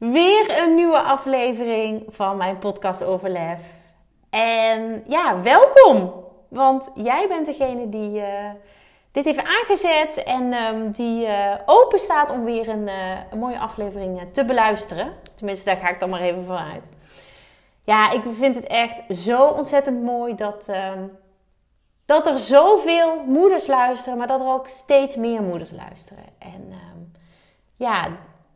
Weer een nieuwe aflevering van mijn podcast over lef. En ja, welkom! Want jij bent degene die uh, dit heeft aangezet en um, die uh, open staat om weer een, uh, een mooie aflevering te beluisteren. Tenminste, daar ga ik dan maar even vanuit. Ja, ik vind het echt zo ontzettend mooi dat, uh, dat er zoveel moeders luisteren, maar dat er ook steeds meer moeders luisteren. En um, ja,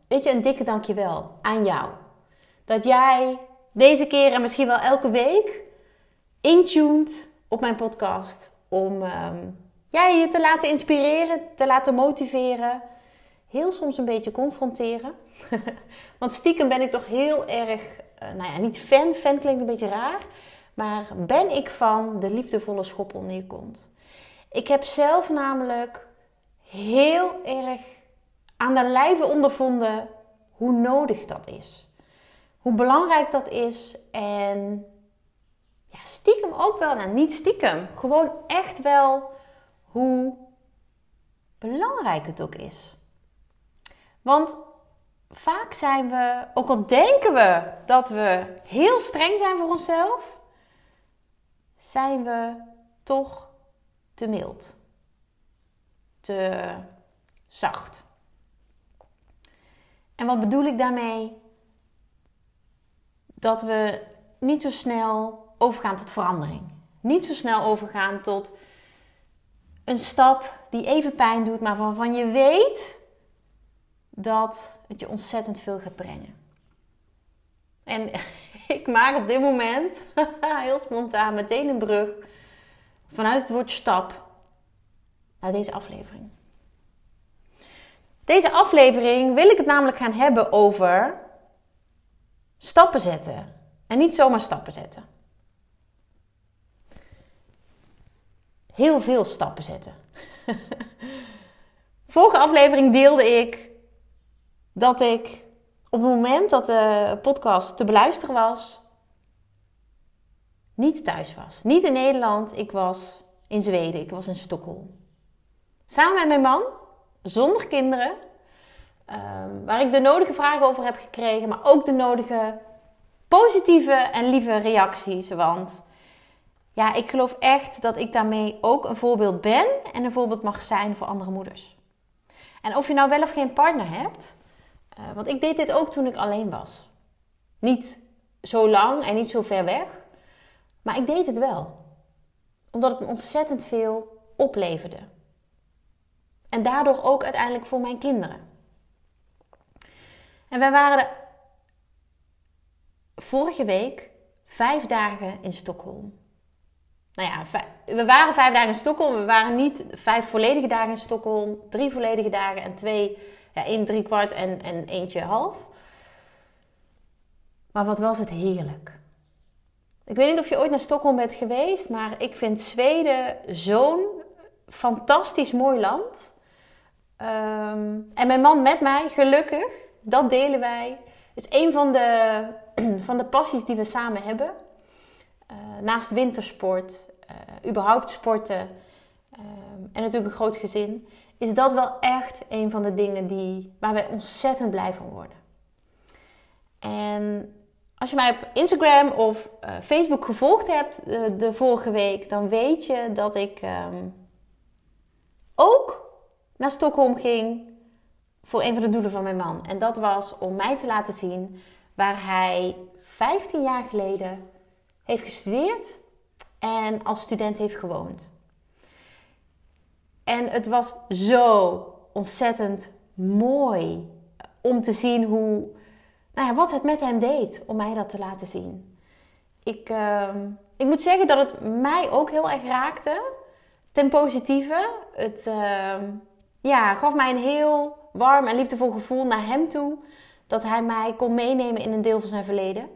weet je, een dikke dankjewel aan jou. Dat jij deze keer en misschien wel elke week intuned op mijn podcast om um, je te laten inspireren, te laten motiveren. Heel soms een beetje confronteren. Want stiekem ben ik toch heel erg, uh, nou ja, niet fan. Fan klinkt een beetje raar. Maar ben ik van de liefdevolle schop onder. Ik heb zelf namelijk heel erg aan de lijve ondervonden hoe nodig dat is. Hoe belangrijk dat is. En ja, stiekem ook wel, nou niet stiekem, gewoon echt wel hoe belangrijk het ook is. Want vaak zijn we, ook al denken we dat we heel streng zijn voor onszelf, zijn we toch te mild, te zacht. En wat bedoel ik daarmee? Dat we niet zo snel overgaan tot verandering. Niet zo snel overgaan tot een stap die even pijn doet, maar waarvan je weet dat het je ontzettend veel gaat brengen. En ik maak op dit moment heel spontaan meteen een brug vanuit het woord stap naar deze aflevering. Deze aflevering wil ik het namelijk gaan hebben over stappen zetten. En niet zomaar stappen zetten. Heel veel stappen zetten. Vorige aflevering deelde ik dat ik op het moment dat de podcast te beluisteren was, niet thuis was. Niet in Nederland, ik was in Zweden, ik was in Stockholm. Samen met mijn man zonder kinderen. Um, waar ik de nodige vragen over heb gekregen, maar ook de nodige positieve en lieve reacties. Want ja, ik geloof echt dat ik daarmee ook een voorbeeld ben en een voorbeeld mag zijn voor andere moeders. En of je nou wel of geen partner hebt, uh, want ik deed dit ook toen ik alleen was. Niet zo lang en niet zo ver weg, maar ik deed het wel. Omdat het me ontzettend veel opleverde. En daardoor ook uiteindelijk voor mijn kinderen. En wij waren vorige week vijf dagen in Stockholm. Nou ja, we waren vijf dagen in Stockholm. We waren niet vijf volledige dagen in Stockholm. Drie volledige dagen en twee, ja, één drie kwart en, en eentje half. Maar wat was het heerlijk. Ik weet niet of je ooit naar Stockholm bent geweest, maar ik vind Zweden zo'n fantastisch mooi land. Um, en mijn man met mij, gelukkig, dat delen wij. is een van de, van de passies die we samen hebben. Uh, naast wintersport, uh, überhaupt sporten um, en natuurlijk een groot gezin, is dat wel echt een van de dingen die, waar wij ontzettend blij van worden. En als je mij op Instagram of uh, Facebook gevolgd hebt de, vorige week, dan weet je dat ik um, ook naar Stockholm ging voor een van de doelen van mijn man. En dat was om mij te laten zien waar hij 15 jaar geleden heeft gestudeerd en als student heeft gewoond. En het was zo ontzettend mooi om te zien hoe, nou ja, wat het met hem deed om mij dat te laten zien. Ik, uh, ik moet zeggen dat het mij ook heel erg raakte, ten positieve. Het, uh, ja, gaf mij een heel warm en liefdevol gevoel naar hem toe. Dat hij mij kon meenemen in een deel van zijn verleden.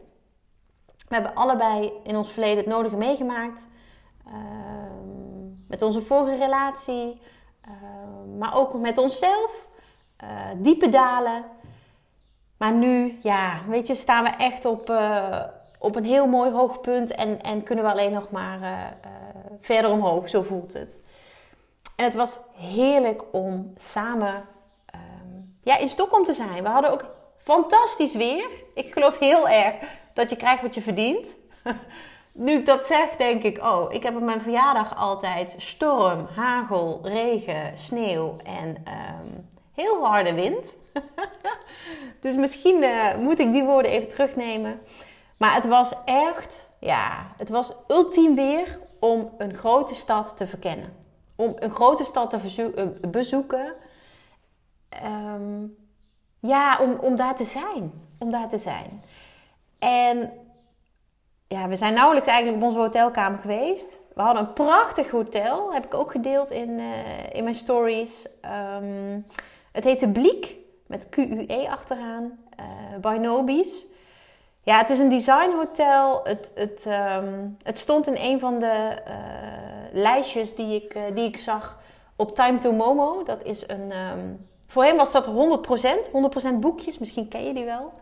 We hebben allebei in ons verleden het nodige meegemaakt. Ehm, met onze vorige relatie, ehm, maar ook met onszelf. Uh, diepe dalen. Maar nu, ja, weet je, staan we echt op, uh, op een heel mooi hoogpunt en, en kunnen we alleen nog maar uh, verder omhoog. Zo voelt het. En het was heerlijk om samen um, ja, in Stockholm te zijn. We hadden ook fantastisch weer. Ik geloof heel erg dat je krijgt wat je verdient. nu ik dat zeg, denk ik, oh, ik heb op mijn verjaardag altijd storm, hagel, regen, sneeuw en um, heel harde wind. dus misschien uh, moet ik die woorden even terugnemen. Maar het was echt, ja, het was ultiem weer om een grote stad te verkennen. Om een grote stad te uh, bezoeken. Um, ja, om, om daar te zijn. Om daar te zijn. En ja, we zijn nauwelijks eigenlijk op onze hotelkamer geweest. We hadden een prachtig hotel. Heb ik ook gedeeld in, uh, in mijn stories. Um, het heette Bliek. Met QUE achteraan. Uh, by Nobis. Ja, het is een designhotel. Het, het, um, het stond in een van de uh, lijstjes die ik, die ik zag op Time to Momo. Dat is een... Um, Voorheen was dat 100%, 100% boekjes. Misschien ken je die wel.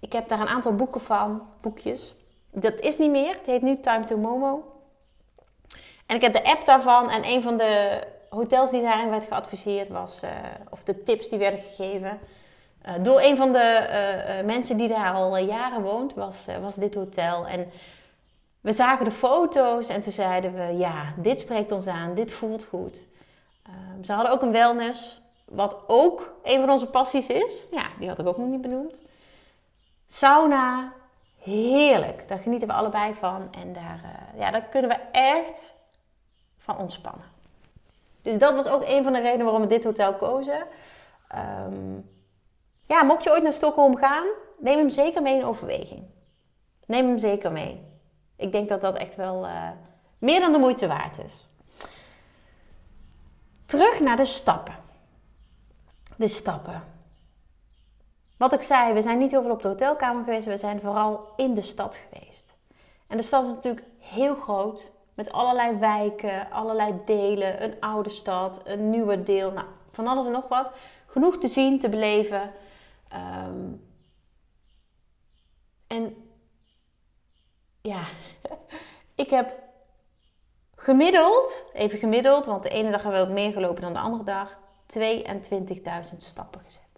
Ik heb daar een aantal boeken van, boekjes. Dat is niet meer. Het heet nu Time to Momo. En ik heb de app daarvan. En een van de hotels die daarin werd geadviseerd was, uh, of de tips die werden gegeven, uh, door een van de uh, mensen die daar al jaren woont, was, was dit hotel. En we zagen de foto's en toen zeiden we, ja, dit spreekt ons aan, dit voelt goed. Ehm, ze hadden ook een wellness wat ook een van onze passies is. Ja, die had ik ook nog niet benoemd. Sauna, heerlijk. Daar genieten we allebei van. En daar, ja, daar kunnen we echt van ontspannen. Dus dat was ook een van de redenen waarom we dit hotel kozen. Um, ja, mocht je ooit naar Stockholm gaan, neem hem zeker mee in overweging. Neem hem zeker mee. Ik denk dat dat echt wel uh, meer dan de moeite waard is. Terug naar de stappen de stappen. Wat ik zei, we zijn niet heel veel op de hotelkamer geweest, we zijn vooral in de stad geweest. En de stad is natuurlijk heel groot, met allerlei wijken, allerlei delen, een oude stad, een nieuwe deel, nou, van alles en nog wat. Genoeg te zien, te beleven. Um, en ja, ik heb gemiddeld, even gemiddeld, want de ene dag hebben we wat meer gelopen dan de andere dag, 22.000 stappen gezet.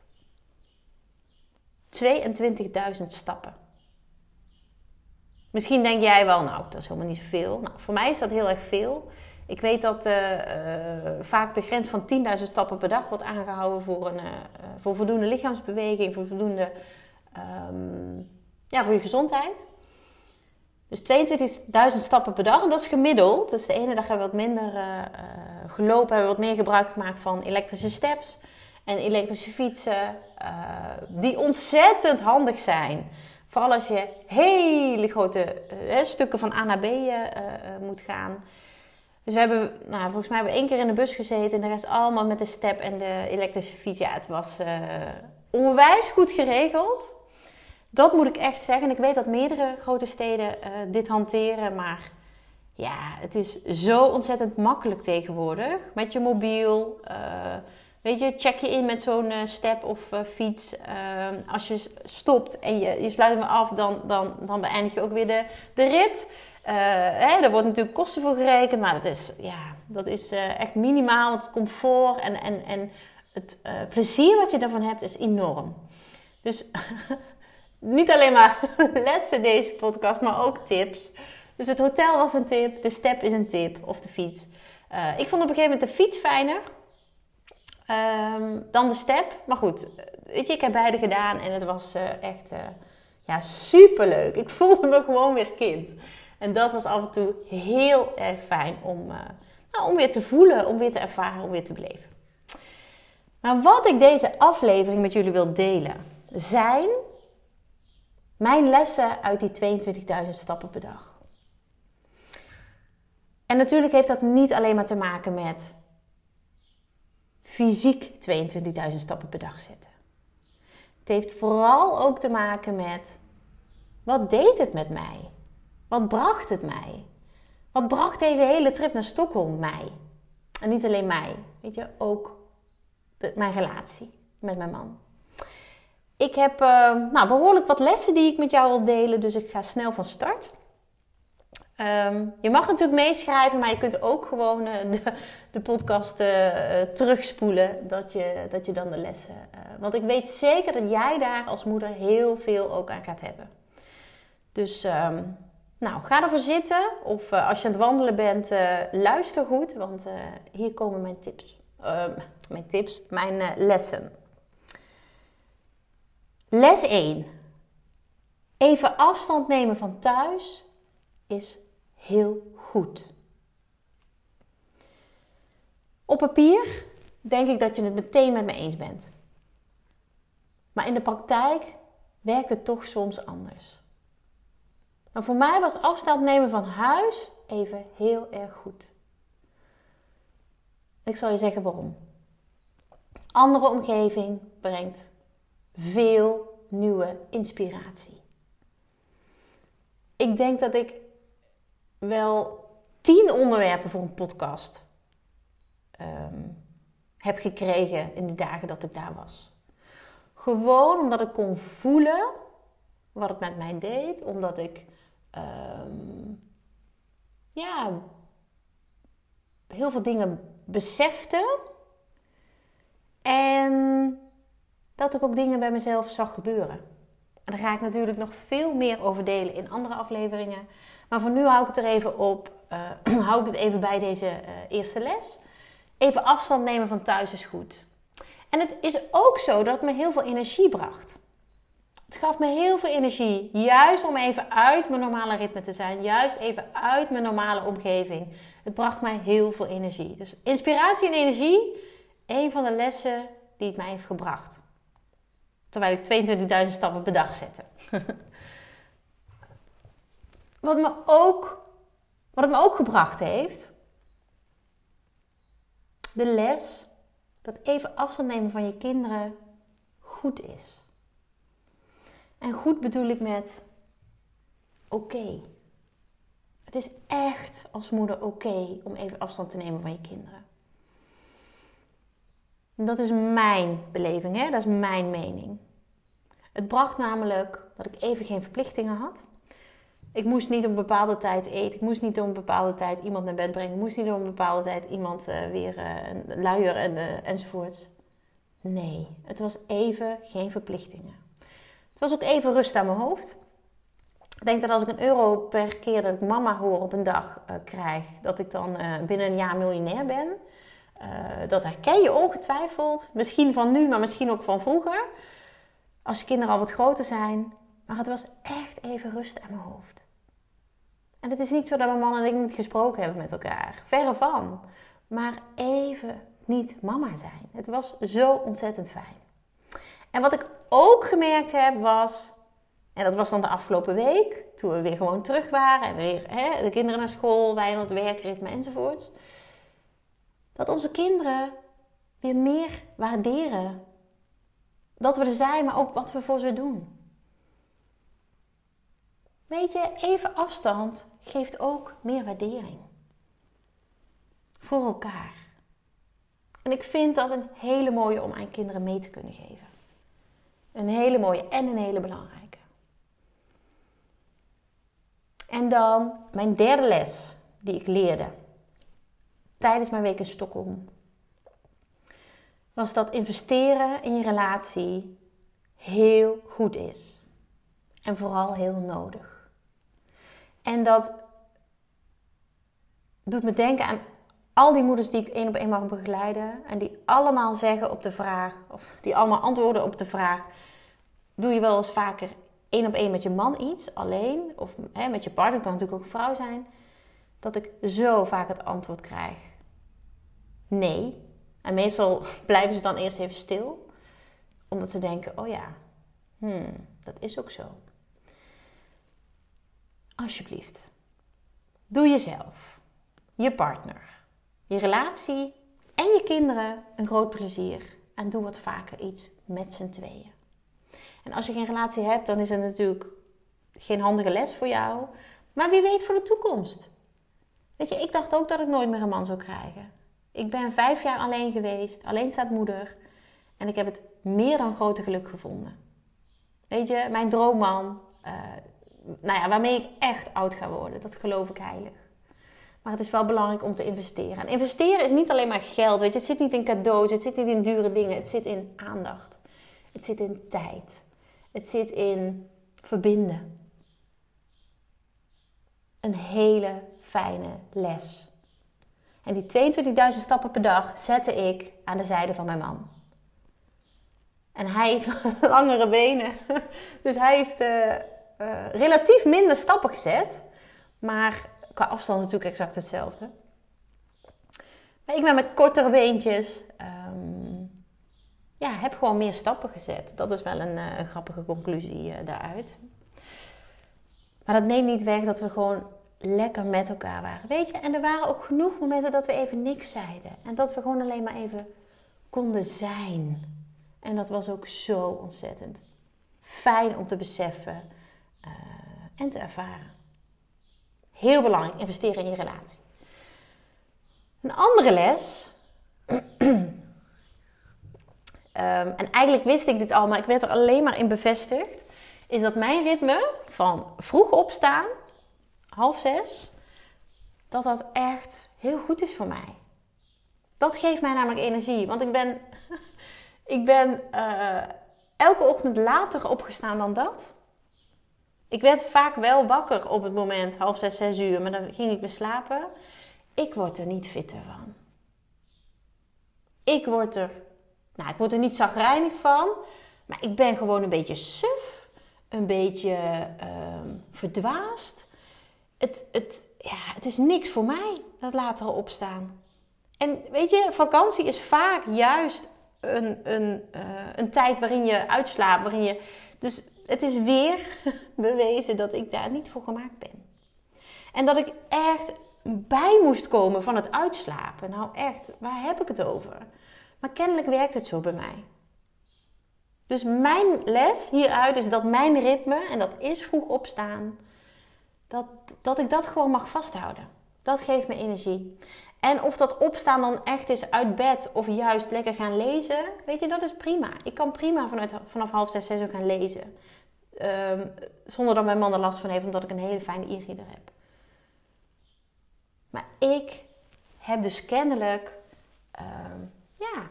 22.000 stappen. Misschien denk jij wel, nou, dat is helemaal niet zoveel. Nou, voor mij is dat heel erg veel. Ik weet dat uh, uh, vaak de grens van 10.000 stappen per dag wordt aangehouden voor, een, uh, voor voldoende lichaamsbeweging, voor voldoende um, ja, voor je gezondheid. Dus 22.000 stappen per dag. En dat is gemiddeld. Dus de ene dag hebben we wat minder gelopen. Hebben we wat meer gebruik gemaakt van elektrische steps. En elektrische fietsen. Die ontzettend handig zijn. Vooral als je hele grote stukken van A naar B moet gaan. Dus we hebben, nou, volgens mij hebben we één keer in de bus gezeten. En de rest allemaal met de step en de elektrische fiets. Ja, het was onwijs goed geregeld. Dat moet ik echt zeggen. Ik weet dat meerdere grote steden uh, dit hanteren, maar ja, het is zo ontzettend makkelijk tegenwoordig. Met je mobiel. Uh, weet je, check je in met zo'n uh, step of fiets. als je stopt en je, je sluit hem af, dan, dan, dan beëindig je ook weer de, de rit. Hè, er wordt natuurlijk kosten voor gerekend, maar dat is, ja, dat is echt minimaal. Het comfort en, en, en het plezier wat je daarvan hebt is enorm. Dus niet alleen maar lessen deze podcast, maar ook tips. Dus het hotel was een tip, de step is een tip of de fiets. Ik vond op een gegeven moment de fiets fijner um, dan de step. Maar goed, weet je, ik heb beide gedaan en het was echt ja, super leuk. Ik voelde me gewoon weer kind. En dat was af en toe heel erg fijn om, nou, om weer te voelen, om weer te ervaren, om weer te beleven. Maar wat ik deze aflevering met jullie wil delen, zijn mijn lessen uit die 22.000 stappen per dag. En natuurlijk heeft dat niet alleen maar te maken met fysiek 22.000 stappen per dag zetten. Het heeft vooral ook te maken met wat deed het met mij? Wat bracht het mij? Wat bracht deze hele trip naar Stockholm mij? En niet alleen mij, weet je, ook mijn relatie met mijn man. Ik heb uh, nou, behoorlijk wat lessen die ik met jou wil delen, dus ik ga snel van start. Um, je mag natuurlijk meeschrijven, maar je kunt ook gewoon uh, de, de, podcast uh, terugspoelen, dat je, dat je dan de lessen. want ik weet zeker dat jij daar als moeder heel veel ook aan gaat hebben. Dus um, nou, ga ervoor zitten. Of als je aan het wandelen bent, luister goed, want hier komen mijn tips. Ehm, mijn tips, mijn lessen. Les 1. Even afstand nemen van thuis is heel goed. Op papier denk ik dat je het meteen met me eens bent. Maar in de praktijk werkt het toch soms anders. Maar voor mij was afstand nemen van huis even heel erg goed. Ik zal je zeggen waarom. Andere omgeving brengt veel nieuwe inspiratie. Ik denk dat ik wel tien onderwerpen voor een podcast ehm, heb gekregen in de dagen dat ik daar was. Gewoon omdat ik kon voelen wat het met mij deed, omdat ik ehm, ja, heel veel dingen besefte en dat ik ook dingen bij mezelf zag gebeuren. En daar ga ik natuurlijk nog veel meer over delen in andere afleveringen. Maar voor nu hou ik het er even op. Uh, hou ik het even bij deze uh, eerste les. Even afstand nemen van thuis is goed. En het is ook zo dat het me heel veel energie bracht. Het gaf me heel veel energie. Juist om even uit mijn normale ritme te zijn. Juist even uit mijn normale omgeving. Het bracht mij heel veel energie. Dus inspiratie en energie. Een van de lessen die het mij heeft gebracht. Terwijl ik 22.000 stappen per dag zette. wat, me ook, wat het me ook gebracht heeft. De les dat even afstand nemen van je kinderen goed is. En goed bedoel ik met oké. Het is echt als moeder oké om even afstand te nemen van je kinderen. dat is mijn beleving, hè? dat is mijn mening. Het bracht namelijk dat ik even geen verplichtingen had. Ik moest niet op een bepaalde tijd eten. Ik moest niet op een bepaalde tijd iemand naar bed brengen. Ik moest niet op een bepaalde tijd iemand uh, weer uh, luier en, uh, enzovoorts. Nee, het was even geen verplichtingen. Het was ook even rust aan mijn hoofd. Ik denk dat als ik een euro per keer dat ik mama hoor op een dag krijg, dat ik dan binnen een jaar miljonair ben. dat herken je ongetwijfeld. Misschien van nu, maar misschien ook van vroeger. Als kinderen al wat groter zijn. Maar het was echt even rust aan mijn hoofd. En het is niet zo dat mijn man en ik niet gesproken hebben met elkaar. Verre van. Maar even niet mama zijn. Het was zo ontzettend fijn. En wat ik ook gemerkt heb was, en dat was dan de afgelopen week, toen we weer gewoon terug waren en weer hè, de kinderen naar school, wij aan het werkritme enzovoorts, dat onze kinderen weer meer waarderen dat we er zijn, maar ook wat we voor ze doen. Weet je, even afstand geeft ook meer waardering. Voor elkaar. En ik vind dat een hele mooie om aan kinderen mee te kunnen geven. Een hele mooie en een hele belangrijke. En dan mijn derde les die ik leerde tijdens mijn week in Stockholm was dat investeren in je relatie heel goed is. En vooral heel nodig. En dat doet me denken aan al die moeders die ik één op één mag begeleiden. En die allemaal zeggen op de vraag, of die allemaal antwoorden op de vraag: Doe je wel eens vaker één op één met je man iets, alleen? Of hè, met je partner, kan natuurlijk ook een vrouw zijn. Dat ik zo vaak het antwoord krijg: Nee, en meestal blijven ze dan eerst even stil, omdat ze denken: oh ja, hmm, dat is ook zo. Alsjeblieft, doe jezelf, je partner, je relatie en je kinderen een groot plezier en doe wat vaker iets met z'n tweeën. En als je geen relatie hebt, dan is het natuurlijk geen handige les voor jou. Maar wie weet voor de toekomst. Weet je, ik dacht ook dat ik nooit meer een man zou krijgen. Ik ben vijf jaar alleen geweest, alleen staat moeder. En ik heb het meer dan grote geluk gevonden. Weet je, mijn droomman, uh, nou ja, waarmee ik echt oud ga worden, dat geloof ik heilig. Maar het is wel belangrijk om te investeren. En investeren is niet alleen maar geld, weet je. Het zit niet in cadeaus, het zit niet in dure dingen. Het zit in aandacht. Het zit in tijd. Het zit in verbinden. Een hele fijne les. En die 22.000 stappen per dag zette ik aan de zijde van mijn man. En hij heeft langere benen. Dus hij heeft uh, relatief minder stappen gezet. Maar qua afstand natuurlijk exact hetzelfde. Ik ben met kortere beentjes. Um, ja, heb gewoon meer stappen gezet. Dat is wel een, een grappige conclusie daaruit. Maar dat neemt niet weg dat we gewoon lekker met elkaar waren. Weet je, en er waren ook genoeg momenten dat we even niks zeiden. En dat we gewoon alleen maar even konden zijn. En dat was ook zo ontzettend fijn om te beseffen uh, en te ervaren. Heel belangrijk, investeren in je relatie. Een andere les. um, en eigenlijk wist ik dit al, maar ik werd er alleen maar in bevestigd. Is dat mijn ritme van vroeg opstaan half zes, dat dat echt heel goed is voor mij. Dat geeft mij namelijk energie. Want ik ben, ik ben uh, elke ochtend later opgestaan dan dat. Ik werd vaak wel wakker op het moment, half zes, zes uur, maar dan ging ik weer slapen. Ik word er niet fitter van. Ik word er, nou, ik word er niet zagrijnig van, maar ik ben gewoon een beetje suf, een beetje uh, verdwaasd het, het, ja, het is niks voor mij, dat latere opstaan. En weet je, vakantie is vaak juist een, een, uh, een tijd waarin je uitslaapt, waarin je... Dus het is weer bewezen dat ik daar niet voor gemaakt ben. En dat ik echt bij moest komen van het uitslapen. Nou echt, waar heb ik het over? Maar kennelijk werkt het zo bij mij. Dus mijn les hieruit is dat mijn ritme, en dat is vroeg opstaan, dat, dat ik dat gewoon mag vasthouden. Dat geeft me energie. En of dat opstaan dan echt is uit bed of juist lekker gaan lezen, weet je, dat is prima. Ik kan prima vanuit, vanaf half zes, zes uur gaan lezen. Um, zonder dat mijn man er last van heeft, omdat ik een hele fijne e-reader heb. Maar ik heb dus kennelijk, um, ja,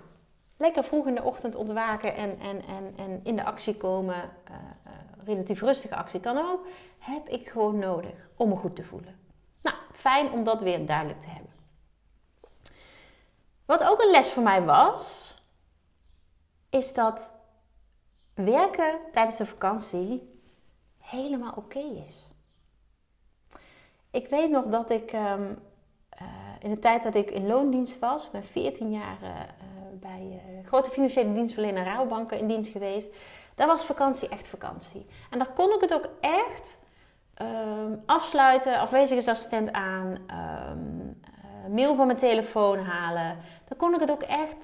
lekker vroeg in de ochtend ontwaken en, en, en, en in de actie komen. Uh, relatief rustige actie kan ook, heb ik gewoon nodig om me goed te voelen. Nou, fijn om dat weer duidelijk te hebben. Wat ook een les voor mij was, is dat werken tijdens de vakantie helemaal oké is. Ik weet nog dat ik um, uh, in de tijd dat ik in loondienst was, ik ben 14 jaar uh, bij uh, grote financiële dienstverlener Rabobanken in dienst geweest. Daar was vakantie echt vakantie. En daar kon ik het ook echt um, afsluiten, afwezigheidsassistent aan, uh, mail van mijn telefoon halen. Dan kon ik het ook echt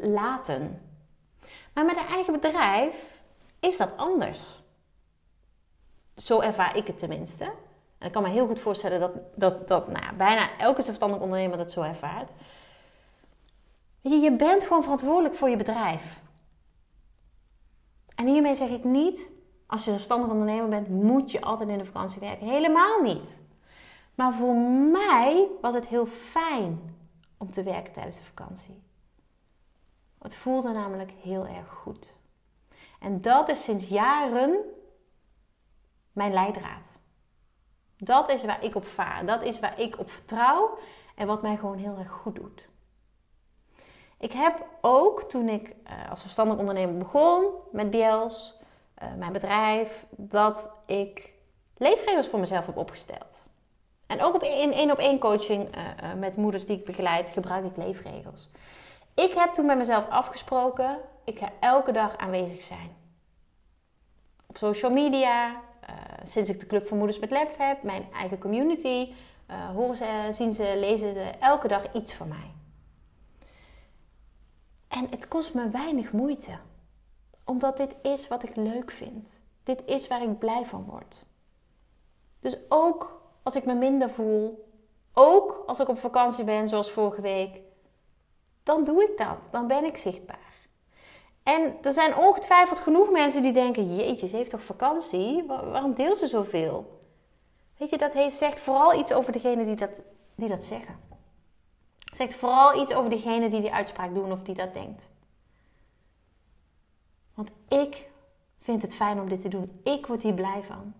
laten. Maar met een eigen bedrijf is dat anders. Zo ervaar ik het tenminste. En ik kan me heel goed voorstellen dat, dat, dat nou ja, bijna elke zelfstandig ondernemer dat zo ervaart. Je, je bent gewoon verantwoordelijk voor je bedrijf. En hiermee zeg ik niet, als je zelfstandig ondernemer bent, moet je altijd in de vakantie werken. Helemaal niet. Maar voor mij was het heel fijn om te werken tijdens de vakantie. Het voelde namelijk heel erg goed. En dat is sinds jaren mijn leidraad. Dat is waar ik op vaar. Dat is waar ik op vertrouw en wat mij gewoon heel erg goed doet. Ik heb ook toen ik uh, als zelfstandig ondernemer begon met Biels, uh, mijn bedrijf, dat ik leefregels voor mezelf heb opgesteld. En ook in één op één coaching uh, met moeders die ik begeleid, gebruik ik leefregels. Ik heb toen met mezelf afgesproken, ik ga elke dag aanwezig zijn. Op social media, sinds ik de Club voor Moeders met Lef heb, mijn eigen community, horen ze, zien ze, lezen ze elke dag iets van mij. En het kost me weinig moeite. Omdat dit is wat ik leuk vind. Dit is waar ik blij van word. Dus ook als ik me minder voel. Ook als ik op vakantie ben, zoals vorige week. Dan doe ik dat. Dan ben ik zichtbaar. En er zijn ongetwijfeld genoeg mensen die denken: Jeetje, ze heeft toch vakantie? Waarom deelt ze zoveel? Weet je, dat zegt vooral iets over degene die dat, die dat zeggen. Zegt vooral iets over degene die die uitspraak doen of die dat denkt. Want ik vind het fijn om dit te doen. Ik word hier blij van.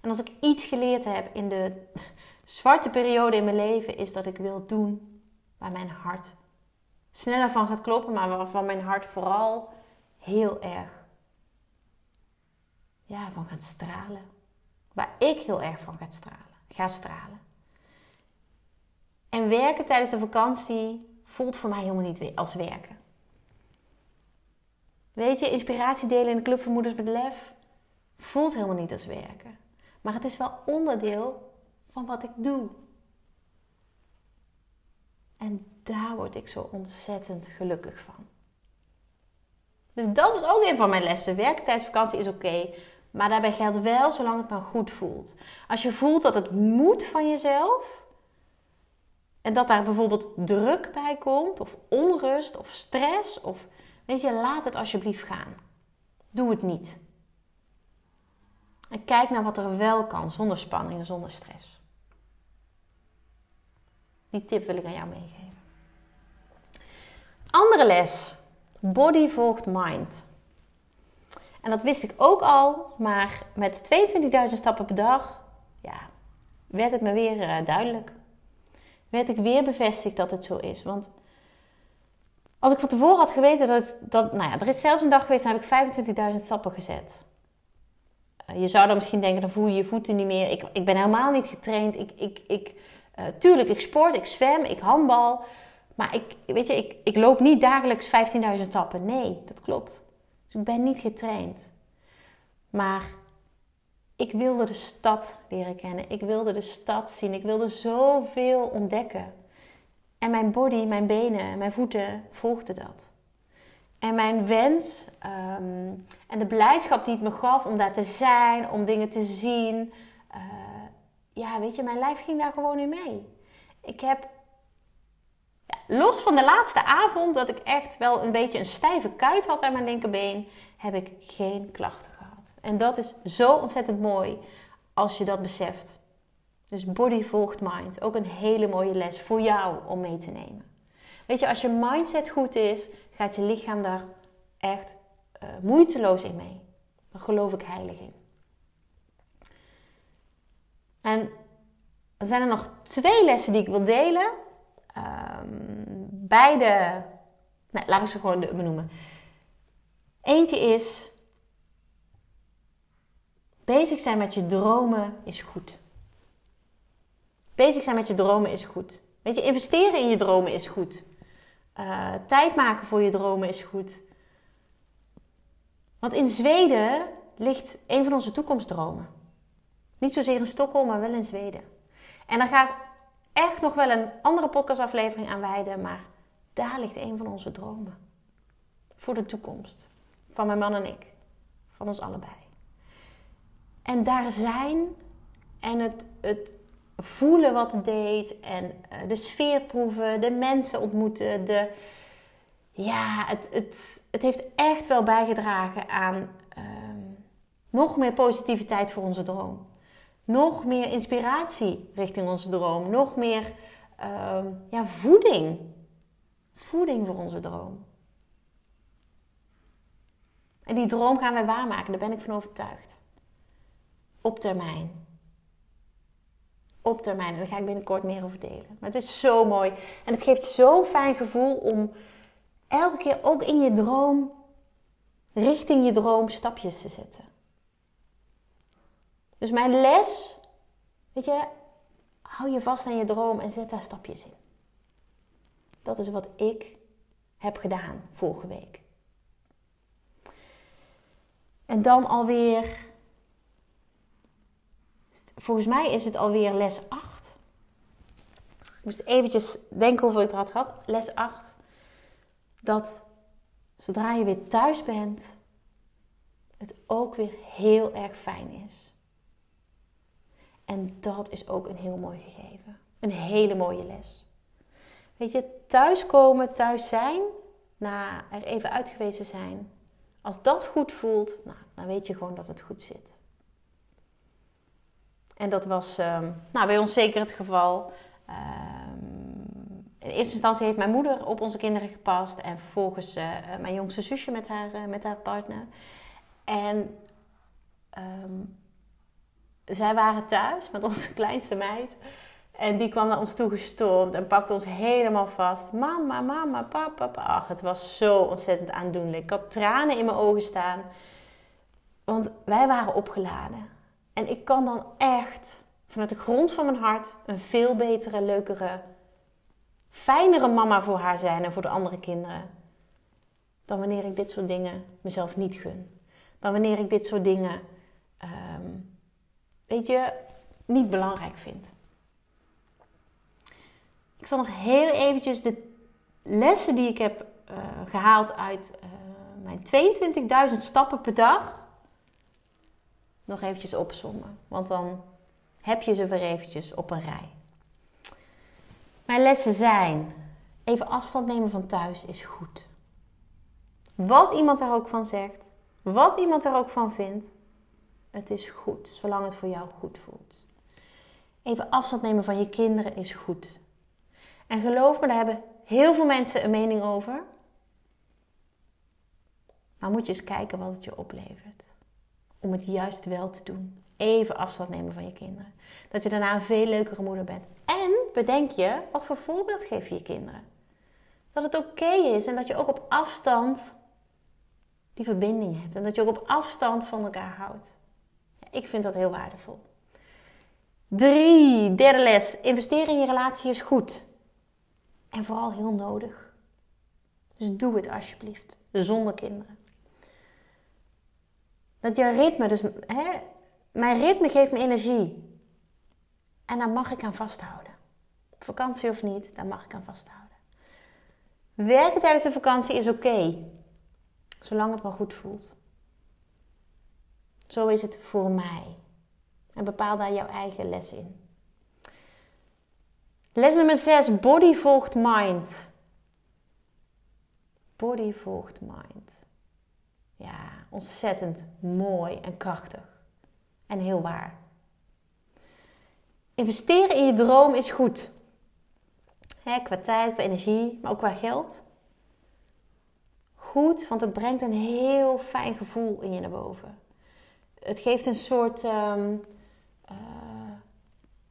En als ik iets geleerd heb in de zwarte periode in mijn leven, is dat ik wil doen waar mijn hart sneller van gaat kloppen, maar waarvan mijn hart vooral heel erg ja, van gaat stralen. Waar ik heel erg van ga stralen. Ga stralen. En werken tijdens de vakantie voelt voor mij helemaal niet als werken. Weet je, inspiratie delen in de Club van Moeders met Lef voelt helemaal niet als werken. Maar het is wel onderdeel van wat ik doe. En daar word ik zo ontzettend gelukkig van. Dus dat was ook een van mijn lessen. Werken tijdens vakantie is oké. maar daarbij geldt wel zolang het maar goed voelt. Als je voelt dat het moet van jezelf. En dat daar bijvoorbeeld druk bij komt. Of onrust of stress. Of weet je, laat het alsjeblieft gaan. Doe het niet. En kijk naar wat er wel kan. Zonder spanning en zonder stress. Die tip wil ik aan jou meegeven. Andere les. Body volgt mind. En dat wist ik ook al, maar met 22.000 stappen per dag, ja, werd het me weer uh, duidelijk. Werd ik weer bevestigd dat het zo is. Want als ik van tevoren had geweten dat, dat nou ja, er is zelfs een dag geweest, dan heb ik 25.000 stappen gezet. Uh, je zou dan misschien denken, dan voel je je voeten niet meer. Ik, ik ben helemaal niet getraind. Ik, ik, ik, uh, tuurlijk, ik sport, ik zwem, ik handbal. Maar ik, weet je, ik, ik loop niet dagelijks 15.000 stappen. Nee, dat klopt. Dus ik ben niet getraind. Maar ik wilde de stad leren kennen. Ik wilde de stad zien. Ik wilde zoveel ontdekken. En mijn body, mijn benen, mijn voeten volgden dat. En mijn wens ehm, en de blijdschap die het me gaf om daar te zijn, om dingen te zien. Uh, ja, weet je, mijn lijf ging daar gewoon in mee. Ik heb los van de laatste avond dat ik echt wel een beetje een stijve kuit had aan mijn linkerbeen, heb ik geen klachten gehad. En dat is zo ontzettend mooi als je dat beseft. Dus body volgt mind. Ook een hele mooie les voor jou om mee te nemen. Weet je, als je mindset goed is, gaat je lichaam daar echt uh, moeiteloos in mee. Daar geloof ik heilig in. En er zijn er nog twee lessen die ik wil delen. Um, beide, nou, laat ik ze gewoon benoemen. Eentje is, bezig zijn met je dromen is goed. Bezig zijn met je dromen is goed. Weet je, investeren in je dromen is goed. Uh, tijd maken voor je dromen is goed. Want in Zweden ligt een van onze toekomstdromen. Niet zozeer in Stockholm, maar wel in Zweden. En dan ga ik echt nog wel een andere podcastaflevering aan wijden. Maar daar ligt een van onze dromen. Voor de toekomst. Van mijn man en ik. Van ons allebei. En daar zijn en het, het voelen wat het deed. En eh, de sfeer proeven. De mensen ontmoeten. De, ja, het, het, het heeft echt wel bijgedragen aan ehm, nog meer positiviteit voor onze droom nog meer inspiratie richting onze droom. Nog meer uh, ja, voeding. Voeding voor onze droom. En die droom gaan wij waarmaken, daar ben ik van overtuigd. Op termijn. Op termijn. En daar ga ik binnenkort meer over delen. Maar het is zo mooi. En het geeft zo'n fijn gevoel om elke keer ook in je droom, richting je droom, stapjes te zetten. Dus mijn les, weet je, hou je vast aan je droom en zet daar stapjes in. Dat is wat ik heb gedaan vorige week. En dan alweer, volgens mij is het alweer les 8. Ik moest eventjes denken hoeveel ik er had gehad. Les 8. Dat zodra je weer thuis bent, het ook weer heel erg fijn is En dat is ook een heel mooi gegeven. Een hele mooie les. Weet je, thuiskomen, thuis zijn, na er even uit geweest te zijn. Als dat goed voelt, nou, dan weet je gewoon dat het goed zit. En dat was ehm, nou, bij ons zeker het geval. Ehm, in eerste instantie heeft mijn moeder op onze kinderen gepast. En vervolgens uh, mijn jongste zusje met haar, uh, met haar partner. En um, zij waren thuis met onze kleinste meid. En die kwam naar ons toe gestormd en pakte ons helemaal vast. Mama, mama, papa, papa. Ach, het was zo ontzettend aandoenlijk. Ik had tranen in mijn ogen staan. Want wij waren opgeladen. En ik kan dan echt vanuit de grond van mijn hart een veel betere, leukere, fijnere mama voor haar zijn en voor de andere kinderen. Dan wanneer ik dit soort dingen mezelf niet gun. Dan wanneer ik dit soort dingen, um, weet je, niet belangrijk vind. Ik zal nog heel eventjes de lessen die ik heb uh, gehaald uit uh, mijn 22.000 stappen per dag nog eventjes opzommen. Want dan heb je ze weer eventjes op een rij. Mijn lessen zijn: even afstand nemen van thuis is goed. Wat iemand er ook van zegt, wat iemand er ook van vindt, het is goed, zolang het voor jou goed voelt. Even afstand nemen van je kinderen is goed. En geloof me, daar hebben heel veel mensen een mening over. Maar moet je eens kijken wat het je oplevert om het juist wel te doen. Even afstand nemen van je kinderen. Dat je daarna een veel leukere moeder bent. En bedenk je, wat voor voorbeeld geef je je kinderen? Dat het oké is en dat je ook op afstand die verbinding hebt. En dat je ook op afstand van elkaar houdt. Ik vind dat heel waardevol. Drie, derde les. Investeren in je relatie is goed. En vooral heel nodig. Dus doe het alsjeblieft. Zonder kinderen. Dat je ritme, dus hè, mijn ritme geeft me energie. En daar mag ik aan vasthouden. Vakantie of niet, daar mag ik aan vasthouden. Werken tijdens de vakantie is oké. zolang het maar goed voelt. Zo is het voor mij. En bepaal daar jouw eigen les in. Les nummer 6. Body volgt mind. Body volgt mind. Ja, ontzettend mooi en krachtig. En heel waar. Investeren in je droom is goed. Hè, qua tijd, qua energie, maar ook qua geld. Goed, want het brengt een heel fijn gevoel in je naar boven. Het geeft een soort um, uh,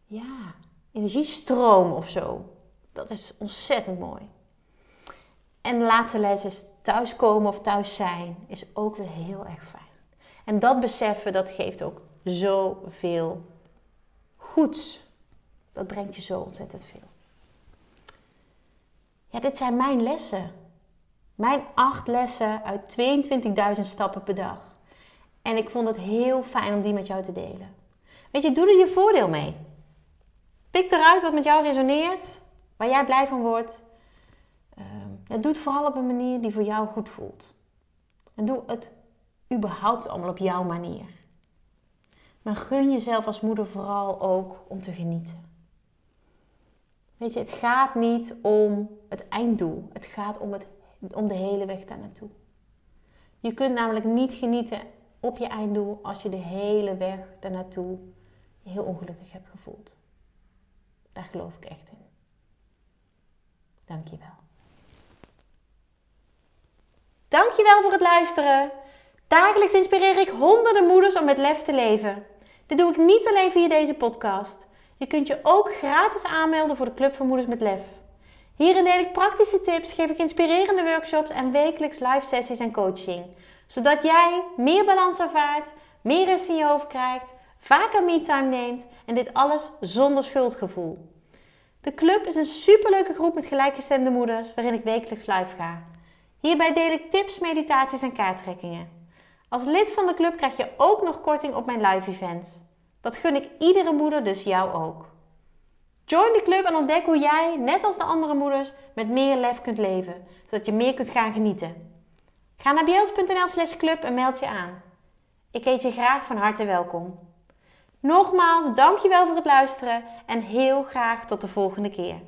ja, energiestroom of zo. Dat is ontzettend mooi. En de laatste les is thuiskomen of thuis zijn is ook weer heel erg fijn. En dat beseffen, dat geeft ook zoveel goeds. Dat brengt je zo ontzettend veel. Ja, dit zijn mijn lessen. Mijn acht lessen uit 22.000 stappen per dag. En ik vond het heel fijn om die met jou te delen. Weet je, doe er je voordeel mee. Pik eruit wat met jou resoneert, waar jij blij van wordt. Doe het vooral op een manier die voor jou goed voelt. En doe het überhaupt allemaal op jouw manier. Maar gun jezelf als moeder vooral ook om te genieten. Weet je, het gaat niet om het einddoel. Het gaat om, het, om de hele weg daar naartoe. Je kunt namelijk niet genieten op je einddoel als je de hele weg daar naartoe heel ongelukkig hebt gevoeld. Daar geloof ik echt in. Dankjewel. Dankjewel voor het luisteren. Dagelijks inspireer ik honderden moeders om met lef te leven. Dit doe ik niet alleen via deze podcast. Je kunt je ook gratis aanmelden voor de Club van Moeders met Lef. Hierin deel ik praktische tips, geef ik inspirerende workshops en wekelijks live sessies en coaching. Zodat jij meer balans ervaart, meer rust in je hoofd krijgt, vaker me-time neemt en dit alles zonder schuldgevoel. De club is een superleuke groep met gelijkgestemde moeders waarin ik wekelijks live ga. Hierbij deel ik tips, meditaties en kaarttrekkingen. Als lid van de club krijg je ook nog korting op mijn live events. Dat gun ik iedere moeder, dus jou ook. Join de club en ontdek hoe jij, net als de andere moeders, met meer lef kunt leven, zodat je meer kunt gaan genieten. Ga naar bjels.nl slash club en meld je aan. Ik heet je graag van harte welkom. Nogmaals, dankjewel voor het luisteren en heel graag tot de volgende keer.